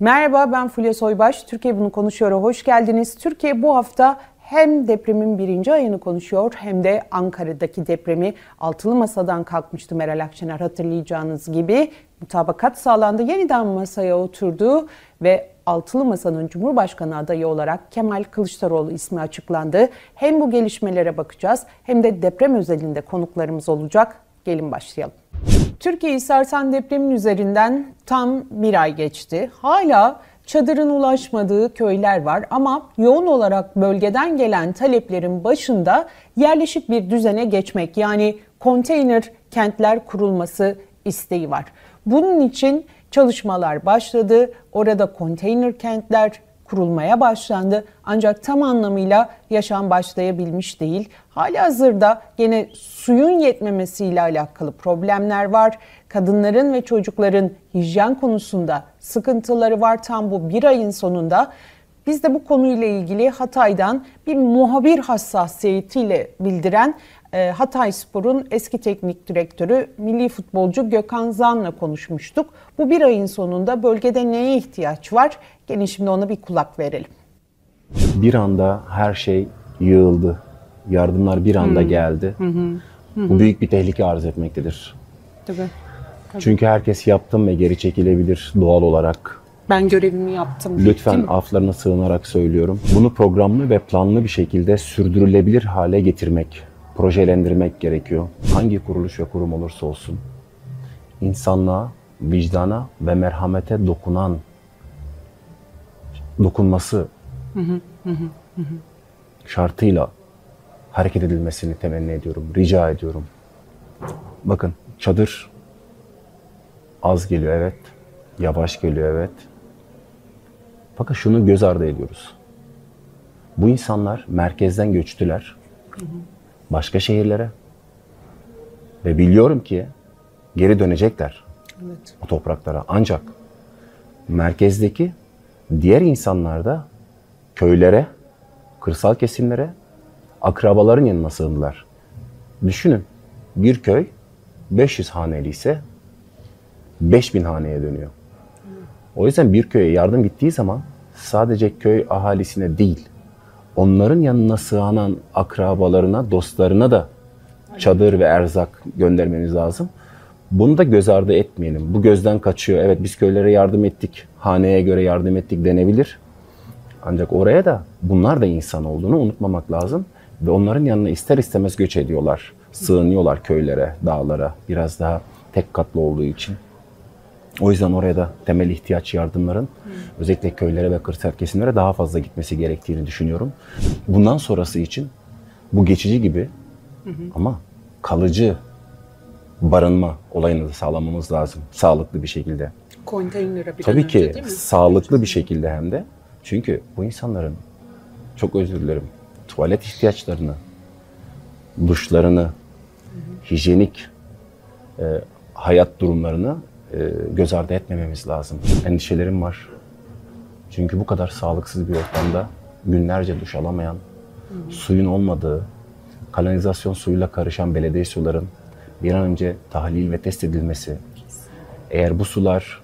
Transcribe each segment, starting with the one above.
Merhaba ben Fulya Soybaş. Türkiye bunu konuşuyor. Hoş geldiniz. Türkiye bu hafta hem depremin birinci ayını konuşuyor hem de Ankara'daki depremi altılı masadan kalkmıştı Meral Akşener hatırlayacağınız gibi. Mutabakat sağlandı, yeniden masaya oturdu ve altılı masanın Cumhurbaşkanı adayı olarak Kemal Kılıçdaroğlu ismi açıklandı. Hem bu gelişmelere bakacağız hem de deprem özelinde konuklarımız olacak. Gelin başlayalım. Türkiye'yi sarsan depremin üzerinden tam bir ay geçti. Hala çadırın ulaşmadığı köyler var ama yoğun olarak bölgeden gelen taleplerin başında yerleşik bir düzene geçmek yani konteyner kentler kurulması isteği var. Bunun için çalışmalar başladı. Orada konteyner kentler kurulmaya başlandı. Ancak tam anlamıyla yaşam başlayabilmiş değil. Hali hazırda gene suyun yetmemesiyle alakalı problemler var. Kadınların ve çocukların hijyen konusunda sıkıntıları var. Tam bu bir ayın sonunda biz de bu konuyla ilgili Hatay'dan bir muhabir hassasiyetiyle bildiren e, Hatay Spor'un eski teknik direktörü milli futbolcu Gökhan Zan'la konuşmuştuk. Bu bir ayın sonunda bölgede neye ihtiyaç var? Gelin şimdi ona bir kulak verelim. Bir anda her şey yığıldı. Yardımlar bir anda hmm. geldi. Hı hı. Hı Bu büyük bir tehlike arz etmektedir. Tabii. Tabii. Çünkü herkes yaptım ve geri çekilebilir doğal olarak. Ben görevimi yaptım. Lütfen aflarına sığınarak söylüyorum. Bunu programlı ve planlı bir şekilde sürdürülebilir hale getirmek, projelendirmek gerekiyor. Hangi kuruluş ve kurum olursa olsun insanlığa, vicdana ve merhamete dokunan dokunması şartıyla hareket edilmesini temenni ediyorum, rica ediyorum. Bakın çadır az geliyor evet, yavaş geliyor evet. Fakat şunu göz ardı ediyoruz. Bu insanlar merkezden göçtüler. Başka şehirlere. Ve biliyorum ki geri dönecekler. Evet. O topraklara. Ancak merkezdeki diğer insanlar da köylere, kırsal kesimlere, akrabaların yanına sığındılar. Düşünün bir köy 500 haneli ise 5000 haneye dönüyor. O yüzden bir köye yardım gittiği zaman sadece köy ahalisine değil, onların yanına sığanan akrabalarına, dostlarına da çadır ve erzak göndermemiz lazım. Bunu da göz ardı etmeyelim. Bu gözden kaçıyor. Evet biz köylere yardım ettik, haneye göre yardım ettik denebilir. Ancak oraya da bunlar da insan olduğunu unutmamak lazım. Ve onların yanına ister istemez göç ediyorlar. Sığınıyorlar köylere, dağlara. Biraz daha tek katlı olduğu için. O yüzden oraya da temel ihtiyaç yardımların hmm. özellikle köylere ve kırsal kesimlere daha fazla gitmesi gerektiğini düşünüyorum. Bundan sonrası için bu geçici gibi hmm. ama kalıcı barınma olayını da sağlamamız lazım. Sağlıklı bir şekilde. Konteynere bir Tabii ki önce, değil mi? sağlıklı bir şekilde hem de. Çünkü bu insanların çok özür dilerim tuvalet ihtiyaçlarını, duşlarını, hı hı. hijyenik e, hayat durumlarını göz ardı etmememiz lazım. Endişelerim var. Çünkü bu kadar sağlıksız bir ortamda günlerce duş alamayan, suyun olmadığı, kanalizasyon suyuyla karışan belediye suların bir an önce tahlil ve test edilmesi. Eğer bu sular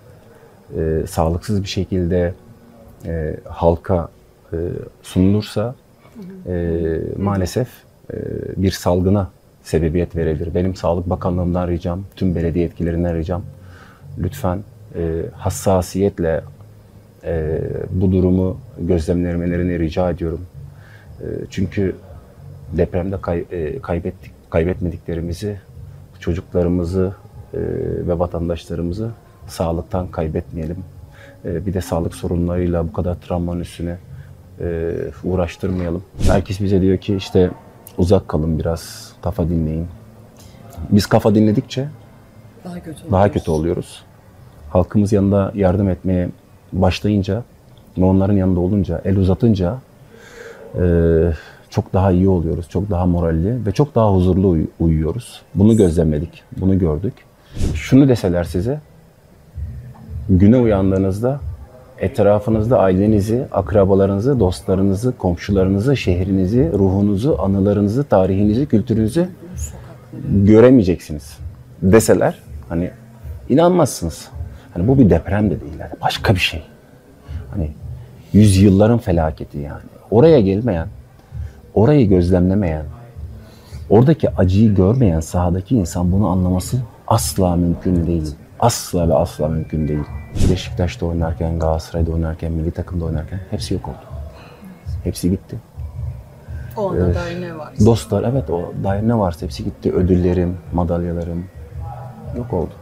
e, sağlıksız bir şekilde e, halka e, sunulursa e, maalesef e, bir salgına sebebiyet verebilir. Benim Sağlık Bakanlığımdan ricam, tüm belediye yetkililerinden ricam lütfen e, hassasiyetle e, bu durumu gözlemlemelerini rica ediyorum. E, çünkü depremde kay, e, kaybettik, kaybetmediklerimizi, çocuklarımızı e, ve vatandaşlarımızı sağlıktan kaybetmeyelim. E, bir de sağlık sorunlarıyla bu kadar travmanın üstüne e, uğraştırmayalım. Herkes bize diyor ki işte uzak kalın biraz, kafa dinleyin. Biz kafa dinledikçe daha kötü, daha kötü oluyoruz. Halkımız yanında yardım etmeye başlayınca ve onların yanında olunca, el uzatınca e, çok daha iyi oluyoruz, çok daha moralli ve çok daha huzurlu uy- uyuyoruz. Bunu gözlemledik, bunu gördük. Şunu deseler size, güne uyandığınızda etrafınızda ailenizi, akrabalarınızı, dostlarınızı, komşularınızı, şehrinizi, ruhunuzu, anılarınızı, tarihinizi, kültürünüzü göremeyeceksiniz deseler hani inanmazsınız. Hani bu bir deprem de değil. Yani başka bir şey. Hani yüzyılların felaketi yani. Oraya gelmeyen, orayı gözlemlemeyen, oradaki acıyı görmeyen sahadaki insan bunu anlaması asla mümkün değil. Asla ve asla mümkün değil. Beşiktaş'ta oynarken, Galatasaray'da oynarken, milli takımda oynarken hepsi yok oldu. Hepsi gitti. O anda dair ne var? Dostlar evet o dair ne varsa hepsi gitti. Ödüllerim, madalyalarım yok oldu.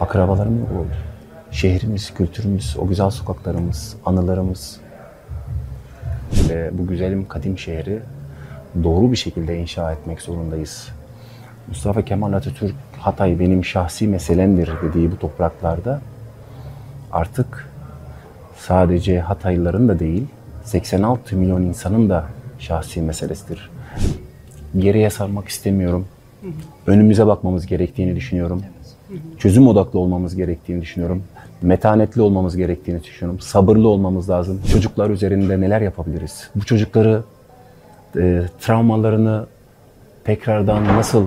Akrabalarım yok oldu. Şehrimiz, kültürümüz, o güzel sokaklarımız, anılarımız ve bu güzelim kadim şehri doğru bir şekilde inşa etmek zorundayız. Mustafa Kemal Atatürk Hatay benim şahsi meselemdir dediği bu topraklarda artık sadece Hataylıların da değil 86 milyon insanın da şahsi meselesidir. Geriye sarmak istemiyorum. Önümüze bakmamız gerektiğini düşünüyorum. Çözüm odaklı olmamız gerektiğini düşünüyorum. Metanetli olmamız gerektiğini düşünüyorum. Sabırlı olmamız lazım. Çocuklar üzerinde neler yapabiliriz? Bu çocukları e, travmalarını tekrardan nasıl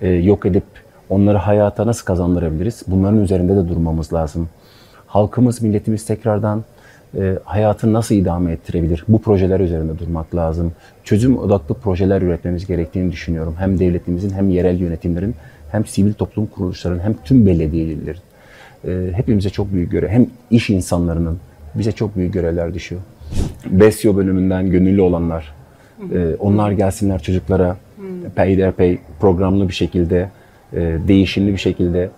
e, yok edip onları hayata nasıl kazandırabiliriz? Bunların üzerinde de durmamız lazım. Halkımız, milletimiz tekrardan e, hayatını nasıl idame ettirebilir? Bu projeler üzerinde durmak lazım. Çözüm odaklı projeler üretmemiz gerektiğini düşünüyorum. Hem devletimizin hem yerel yönetimlerin hem sivil toplum kuruluşlarının hem tüm belediyelerin e, hepimize çok büyük görev hem iş insanlarının bize çok büyük görevler düşüyor. Besyo bölümünden gönüllü olanlar e, onlar gelsinler çocuklara peyderpey programlı bir şekilde e, değişimli bir şekilde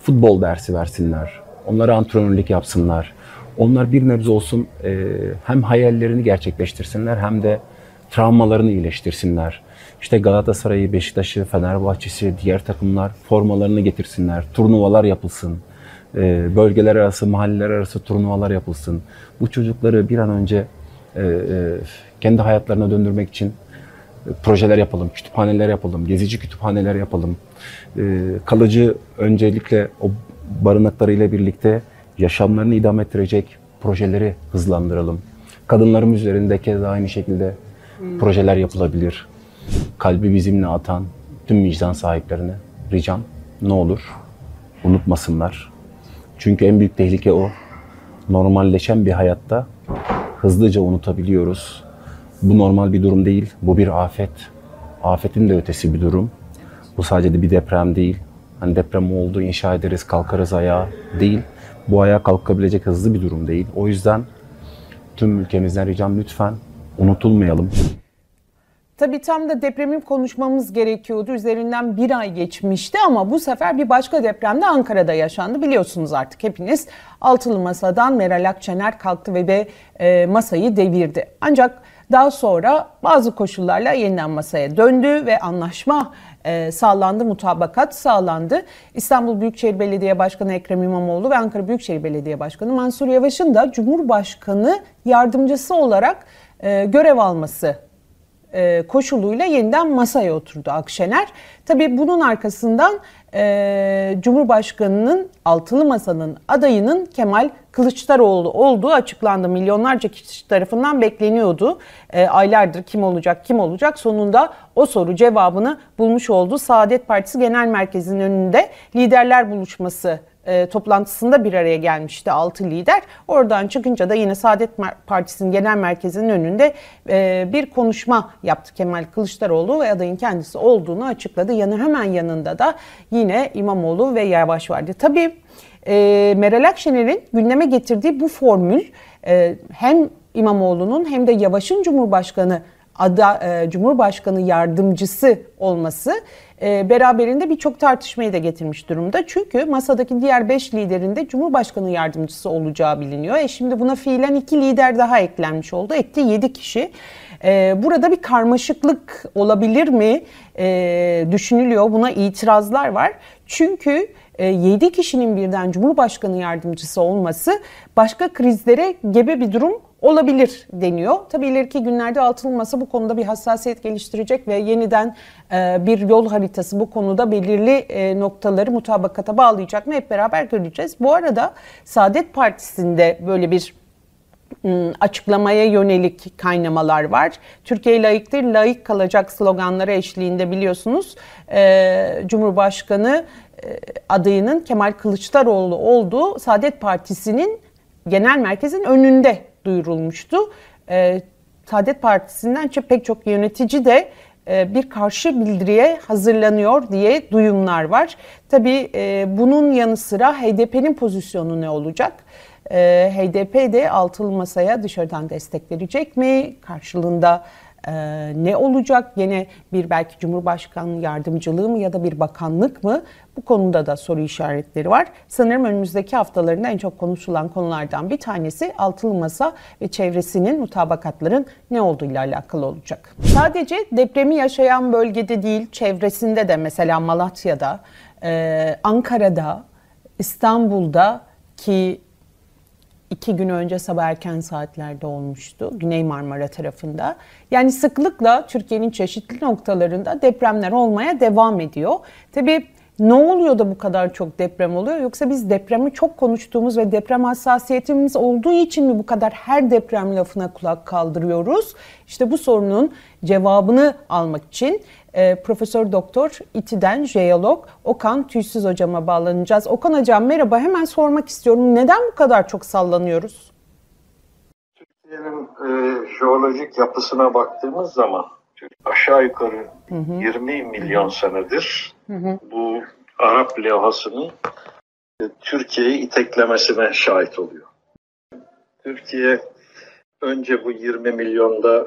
futbol dersi versinler. Onlara antrenörlük yapsınlar. Onlar bir nebze olsun e, hem hayallerini gerçekleştirsinler hem de travmalarını iyileştirsinler. İşte Galatasaray'ı, Beşiktaş'ı, Fenerbahçe'si, diğer takımlar formalarını getirsinler. Turnuvalar yapılsın. E, bölgeler arası, mahalleler arası turnuvalar yapılsın. Bu çocukları bir an önce e, e, kendi hayatlarına döndürmek için e, projeler yapalım, kütüphaneler yapalım, gezici kütüphaneler yapalım. E, kalıcı öncelikle o barınaklarıyla birlikte yaşamlarını idame ettirecek projeleri hızlandıralım. Kadınlarımız üzerinde kez aynı şekilde projeler yapılabilir. Kalbi bizimle atan tüm vicdan sahiplerine ricam ne olur unutmasınlar. Çünkü en büyük tehlike o. Normalleşen bir hayatta hızlıca unutabiliyoruz. Bu normal bir durum değil. Bu bir afet. Afetin de ötesi bir durum. Bu sadece de bir deprem değil. Hani deprem oldu, inşa ederiz, kalkarız ayağa değil. Bu ayağa kalkabilecek hızlı bir durum değil. O yüzden tüm ülkemizden ricam lütfen unutulmayalım. Tabii tam da depremi konuşmamız gerekiyordu. Üzerinden bir ay geçmişti ama bu sefer bir başka deprem de Ankara'da yaşandı. Biliyorsunuz artık hepiniz altılı masadan Meral Akşener kalktı ve e, masayı devirdi. Ancak daha sonra bazı koşullarla yeniden masaya döndü ve anlaşma e, sağlandı, mutabakat sağlandı. İstanbul Büyükşehir Belediye Başkanı Ekrem İmamoğlu ve Ankara Büyükşehir Belediye Başkanı Mansur Yavaş'ın da Cumhurbaşkanı yardımcısı olarak e, görev alması e, koşuluyla yeniden masaya oturdu Akşener. Tabii bunun arkasından e, Cumhurbaşkanı'nın altılı masanın adayının Kemal Kılıçdaroğlu olduğu açıklandı. Milyonlarca kişi tarafından bekleniyordu. E, aylardır kim olacak kim olacak sonunda o soru cevabını bulmuş oldu. Saadet Partisi Genel Merkezi'nin önünde liderler buluşması e, toplantısında bir araya gelmişti 6 lider. Oradan çıkınca da yine Saadet Partisi'nin genel merkezinin önünde e, bir konuşma yaptı Kemal Kılıçdaroğlu ve adayın kendisi olduğunu açıkladı. Yanı hemen yanında da yine İmamoğlu ve Yavaş vardı. Tabii e, Meral Akşener'in gündeme getirdiği bu formül e, hem İmamoğlu'nun hem de Yavaş'ın Cumhurbaşkanı ada, e, Cumhurbaşkanı yardımcısı olması e, beraberinde birçok tartışmayı da getirmiş durumda. Çünkü masadaki diğer 5 liderin de Cumhurbaşkanı yardımcısı olacağı biliniyor. E şimdi buna fiilen 2 lider daha eklenmiş oldu. Etti 7 kişi. E, burada bir karmaşıklık olabilir mi e, düşünülüyor. Buna itirazlar var. Çünkü 7 e, kişinin birden Cumhurbaşkanı yardımcısı olması başka krizlere gebe bir durum olabilir deniyor. Tabii ileriki günlerde altılı masa bu konuda bir hassasiyet geliştirecek ve yeniden e, bir yol haritası bu konuda belirli e, noktaları mutabakata bağlayacak mı hep beraber göreceğiz. Bu arada Saadet Partisi'nde böyle bir açıklamaya yönelik kaynamalar var. Türkiye layıktır, layık kalacak sloganları eşliğinde biliyorsunuz Cumhurbaşkanı adayının Kemal Kılıçdaroğlu olduğu Saadet Partisi'nin genel merkezin önünde duyurulmuştu. E, Saadet Partisi'nden pek çok yönetici de e, bir karşı bildiriye hazırlanıyor diye duyumlar var. Tabii e, bunun yanı sıra HDP'nin pozisyonu ne olacak? E, HDP de altılı masaya dışarıdan destek verecek mi? Karşılığında e, ne olacak? Yine bir belki Cumhurbaşkanı yardımcılığı mı ya da bir bakanlık mı? Bu konuda da soru işaretleri var. Sanırım önümüzdeki haftalarında en çok konuşulan konulardan bir tanesi altılı masa ve çevresinin mutabakatların ne olduğuyla alakalı olacak. Sadece depremi yaşayan bölgede değil, çevresinde de mesela Malatya'da, e, Ankara'da, İstanbul'da ki iki gün önce sabah erken saatlerde olmuştu Güney Marmara tarafında. Yani sıklıkla Türkiye'nin çeşitli noktalarında depremler olmaya devam ediyor. Tabii ne oluyor da bu kadar çok deprem oluyor yoksa biz depremi çok konuştuğumuz ve deprem hassasiyetimiz olduğu için mi bu kadar her deprem lafına kulak kaldırıyoruz? İşte bu sorunun cevabını almak için e, Profesör Doktor İTİ'den jeolog Okan Tüysüz hocama bağlanacağız. Okan hocam merhaba hemen sormak istiyorum. Neden bu kadar çok sallanıyoruz? Türkiye'nin e, jeolojik yapısına baktığımız zaman aşağı yukarı 20 milyon senedir bu Arap levhasının e, Türkiye'yi iteklemesine şahit oluyor. Türkiye önce bu 20 milyonda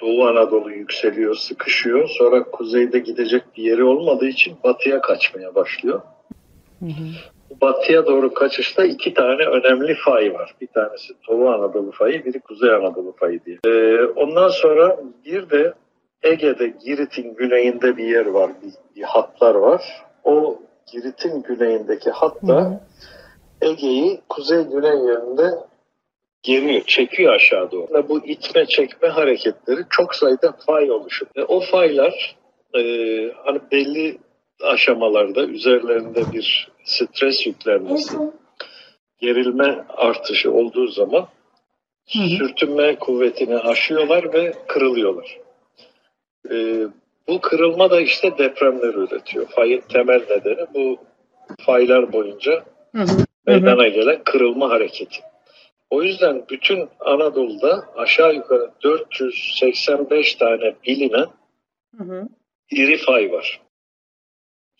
Doğu Anadolu yükseliyor, sıkışıyor. Sonra kuzeyde gidecek bir yeri olmadığı için batıya kaçmaya başlıyor. Batıya doğru kaçışta iki tane önemli fay var. Bir tanesi Doğu Anadolu fayı, biri Kuzey Anadolu fayı diye. Ee, ondan sonra bir de Ege'de Girit'in güneyinde bir yer var, bir, bir hatlar var. O Girit'in güneyindeki hat da Ege'yi kuzey-güney yönünde geriyor, çekiyor aşağı doğru. Ve Bu itme çekme hareketleri çok sayıda fay oluşuyor. Ve o faylar e, hani belli aşamalarda üzerlerinde bir stres yüklenmesi, gerilme artışı olduğu zaman sürtünme kuvvetini aşıyorlar ve kırılıyorlar. E, bu kırılma da işte depremler üretiyor. Fayın temel nedeni bu faylar boyunca meydana gelen kırılma hareketi. O yüzden bütün Anadolu'da aşağı yukarı 485 tane bilinen diri fay var.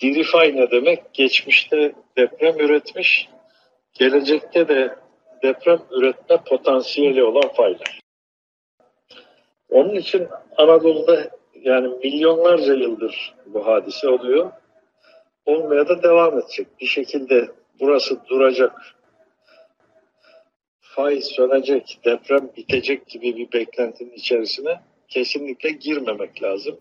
Diri fay ne demek? Geçmişte deprem üretmiş, gelecekte de deprem üretme potansiyeli olan faylar. Onun için Anadolu'da yani milyonlarca yıldır bu hadise oluyor. Olmaya da devam edecek. Bir şekilde burası duracak. Fay sönecek, deprem bitecek gibi bir beklentinin içerisine kesinlikle girmemek lazım.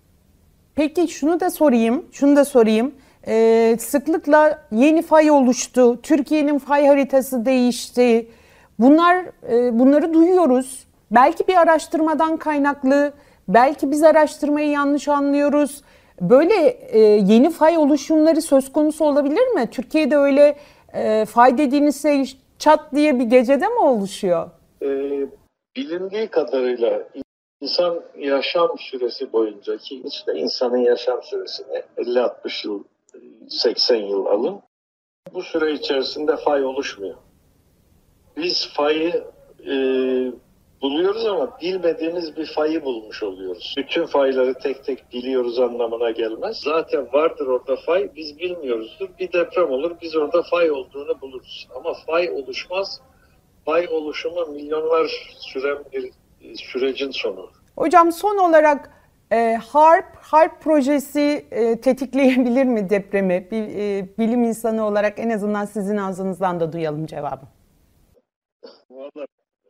Peki şunu da sorayım, şunu da sorayım. Ee, sıklıkla yeni fay oluştu, Türkiye'nin fay haritası değişti. Bunlar, e, bunları duyuyoruz. Belki bir araştırmadan kaynaklı, belki biz araştırmayı yanlış anlıyoruz. Böyle e, yeni fay oluşumları söz konusu olabilir mi? Türkiye'de öyle e, fay dediğiniz şey çat diye bir gecede mi oluşuyor? Ee, bilindiği kadarıyla insan yaşam süresi boyunca ki işte insanın yaşam süresini 50-60 yıl, 80 yıl alın. Bu süre içerisinde fay oluşmuyor. Biz fayı e, buluyoruz ama bilmediğimiz bir fayı bulmuş oluyoruz. Bütün fayları tek tek biliyoruz anlamına gelmez. Zaten vardır orada fay, biz bilmiyoruzdur. Bir deprem olur, biz orada fay olduğunu buluruz. Ama fay oluşmaz. Fay oluşumu milyonlar süren bir e, sürecin sonu. Hocam son olarak e, HARP, HARP projesi e, tetikleyebilir mi depremi? Bir, e, bilim insanı olarak en azından sizin ağzınızdan da duyalım cevabı. Valla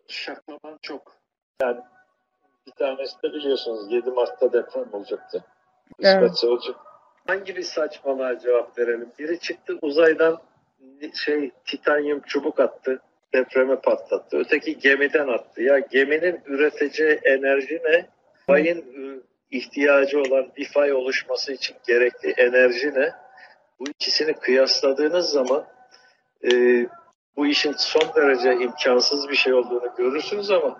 şaklaman çok. Yani bir tanesi de biliyorsunuz 7 Mart'ta deprem olacaktı. Evet. İsmet Sözcü. Hangi bir saçmalığa cevap verelim? Biri çıktı uzaydan şey titanyum çubuk attı. Depremi patlattı. Öteki gemiden attı. Ya geminin üreteceği enerji ne? Fayın ıı, ihtiyacı olan bir fay oluşması için gerekli enerji ne? Bu ikisini kıyasladığınız zaman e, bu işin son derece imkansız bir şey olduğunu görürsünüz ama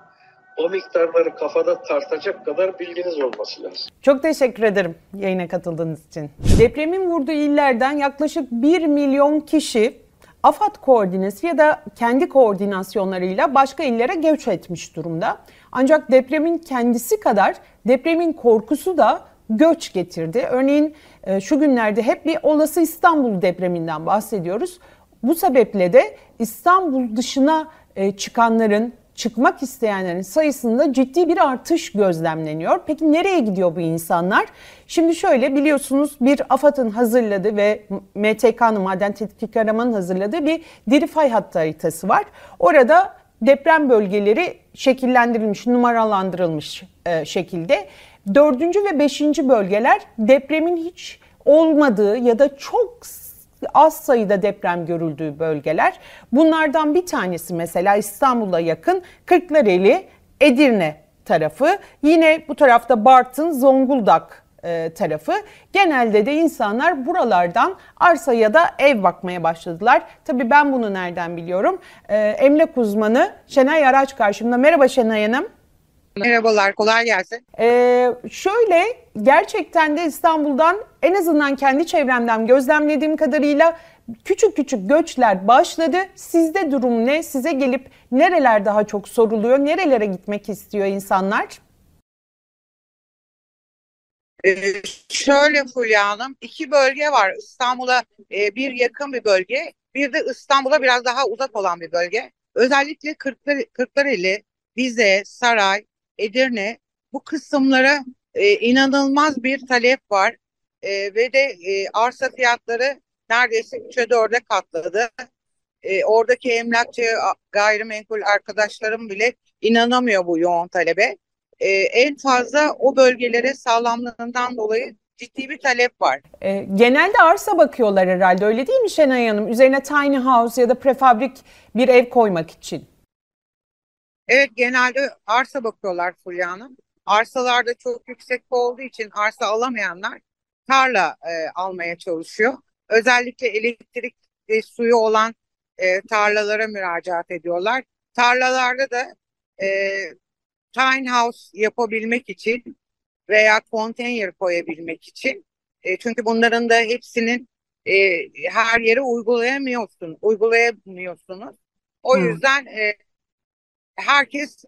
o miktarları kafada tartacak kadar bilginiz olması lazım. Çok teşekkür ederim yayına katıldığınız için. Depremin vurduğu illerden yaklaşık 1 milyon kişi AFAD koordinesi ya da kendi koordinasyonlarıyla başka illere göç etmiş durumda. Ancak depremin kendisi kadar depremin korkusu da göç getirdi. Örneğin e, şu günlerde hep bir olası İstanbul depreminden bahsediyoruz. Bu sebeple de İstanbul dışına e, çıkanların, çıkmak isteyenlerin sayısında ciddi bir artış gözlemleniyor. Peki nereye gidiyor bu insanlar? Şimdi şöyle biliyorsunuz bir AFAD'ın hazırladığı ve MTK'nın Maden Tetkik Aramanın hazırladığı bir diri fay hattı haritası var. Orada deprem bölgeleri şekillendirilmiş, numaralandırılmış e, şekilde. Dördüncü ve beşinci bölgeler depremin hiç olmadığı ya da çok az sayıda deprem görüldüğü bölgeler. Bunlardan bir tanesi mesela İstanbul'a yakın Kırklareli, Edirne tarafı. Yine bu tarafta Bartın, Zonguldak e, tarafı. Genelde de insanlar buralardan arsa ya da ev bakmaya başladılar. Tabii ben bunu nereden biliyorum? E, emlak uzmanı Şenay Araç karşımda. Merhaba Şenay Hanım. Merhabalar, kolay gelsin. Ee, şöyle gerçekten de İstanbul'dan en azından kendi çevremden gözlemlediğim kadarıyla küçük küçük göçler başladı. Sizde durum ne? Size gelip nereler daha çok soruluyor? Nerelere gitmek istiyor insanlar? Ee, şöyle Fulya Hanım, iki bölge var. İstanbul'a e, bir yakın bir bölge, bir de İstanbul'a biraz daha uzak olan bir bölge. Özellikle Kırklar, Kırklareli, Bize, Saray, Edirne bu kısımlara e, inanılmaz bir talep var e, ve de e, arsa fiyatları neredeyse 3'e 4'e katladı. E, oradaki emlakçı gayrimenkul arkadaşlarım bile inanamıyor bu yoğun talebe. E, en fazla o bölgelere sağlamlığından dolayı ciddi bir talep var. E, genelde arsa bakıyorlar herhalde öyle değil mi Şenay Hanım? Üzerine tiny house ya da prefabrik bir ev koymak için. Evet genelde arsa bakıyorlar Fulya Hanım. Arsalarda çok yüksek olduğu için arsa alamayanlar tarla e, almaya çalışıyor. Özellikle elektrik ve suyu olan e, tarlalara müracaat ediyorlar. Tarlalarda da e, tiny house yapabilmek için veya konteyner koyabilmek için e, çünkü bunların da hepsinin e, her yere uygulayamıyorsun, uygulayamıyorsunuz. O hmm. yüzden e, herkes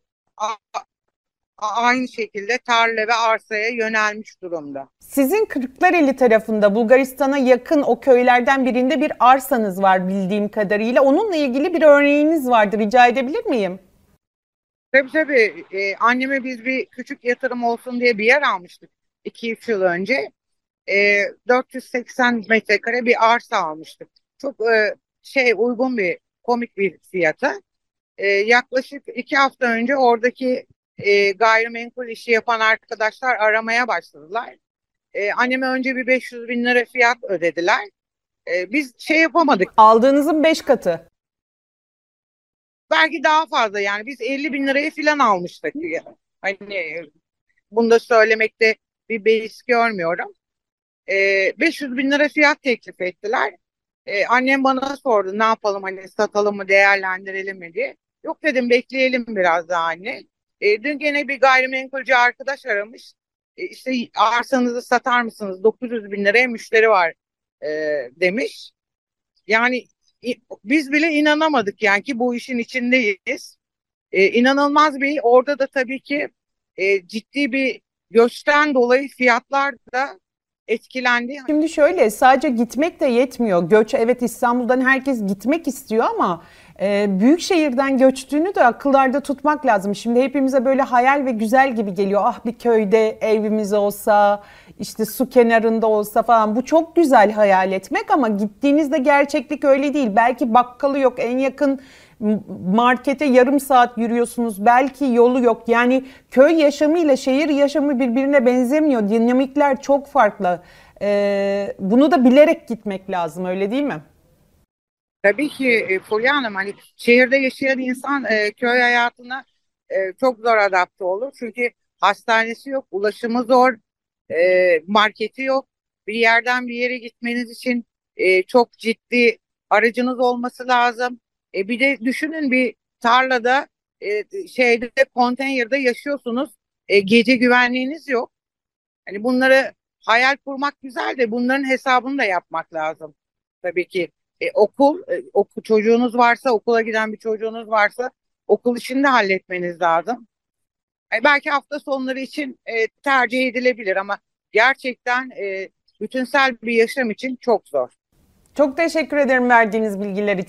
aynı şekilde tarla ve arsaya yönelmiş durumda. Sizin Kırklareli tarafında Bulgaristan'a yakın o köylerden birinde bir arsanız var bildiğim kadarıyla. Onunla ilgili bir örneğiniz vardı. Rica edebilir miyim? Tabii tabii. Ee, anneme biz bir küçük yatırım olsun diye bir yer almıştık 2-3 yıl önce. Ee, 480 metrekare bir arsa almıştık. Çok e, şey uygun bir komik bir fiyata e, yaklaşık iki hafta önce oradaki e, gayrimenkul işi yapan arkadaşlar aramaya başladılar. E, anneme önce bir 500 bin lira fiyat ödediler. E, biz şey yapamadık. Aldığınızın 5 katı. Belki daha fazla yani biz 50 bin liraya falan almıştık. Hani bunu da söylemekte bir beis görmüyorum. E, 500 bin lira fiyat teklif ettiler. Ee, annem bana sordu ne yapalım hani satalım mı değerlendirelim mi diye. Yok dedim bekleyelim biraz daha anne. E, dün gene bir gayrimenkulcü arkadaş aramış. E, işte arsanızı satar mısınız? 900 bin liraya müşteri var e, demiş. Yani biz bile inanamadık yani ki bu işin içindeyiz. E, inanılmaz bir orada da tabii ki e, ciddi bir göçten dolayı fiyatlar da etkilendi. Şimdi şöyle sadece gitmek de yetmiyor. Göç evet İstanbul'dan herkes gitmek istiyor ama e, büyük şehirden göçtüğünü de akıllarda tutmak lazım. Şimdi hepimize böyle hayal ve güzel gibi geliyor. Ah bir köyde evimiz olsa, işte su kenarında olsa falan. Bu çok güzel hayal etmek ama gittiğinizde gerçeklik öyle değil. Belki bakkalı yok, en yakın markete yarım saat yürüyorsunuz. Belki yolu yok. Yani köy yaşamı ile şehir yaşamı birbirine benzemiyor. Dinamikler çok farklı. Ee, bunu da bilerek gitmek lazım öyle değil mi? Tabii ki e, Fulya Hanım hani şehirde yaşayan insan e, köy hayatına e, çok zor adapte olur. Çünkü hastanesi yok, ulaşımı zor, e, marketi yok. Bir yerden bir yere gitmeniz için e, çok ciddi aracınız olması lazım. E bir de düşünün bir tarlada e, şeyde konteynerde yaşıyorsunuz. E, gece güvenliğiniz yok. Hani bunları hayal kurmak güzel de bunların hesabını da yapmak lazım. Tabii ki e, okul, e, oku, çocuğunuz varsa, okula giden bir çocuğunuz varsa okul işini de halletmeniz lazım. E, belki hafta sonları için e, tercih edilebilir ama gerçekten e, bütünsel bir yaşam için çok zor. Çok teşekkür ederim verdiğiniz bilgiler için.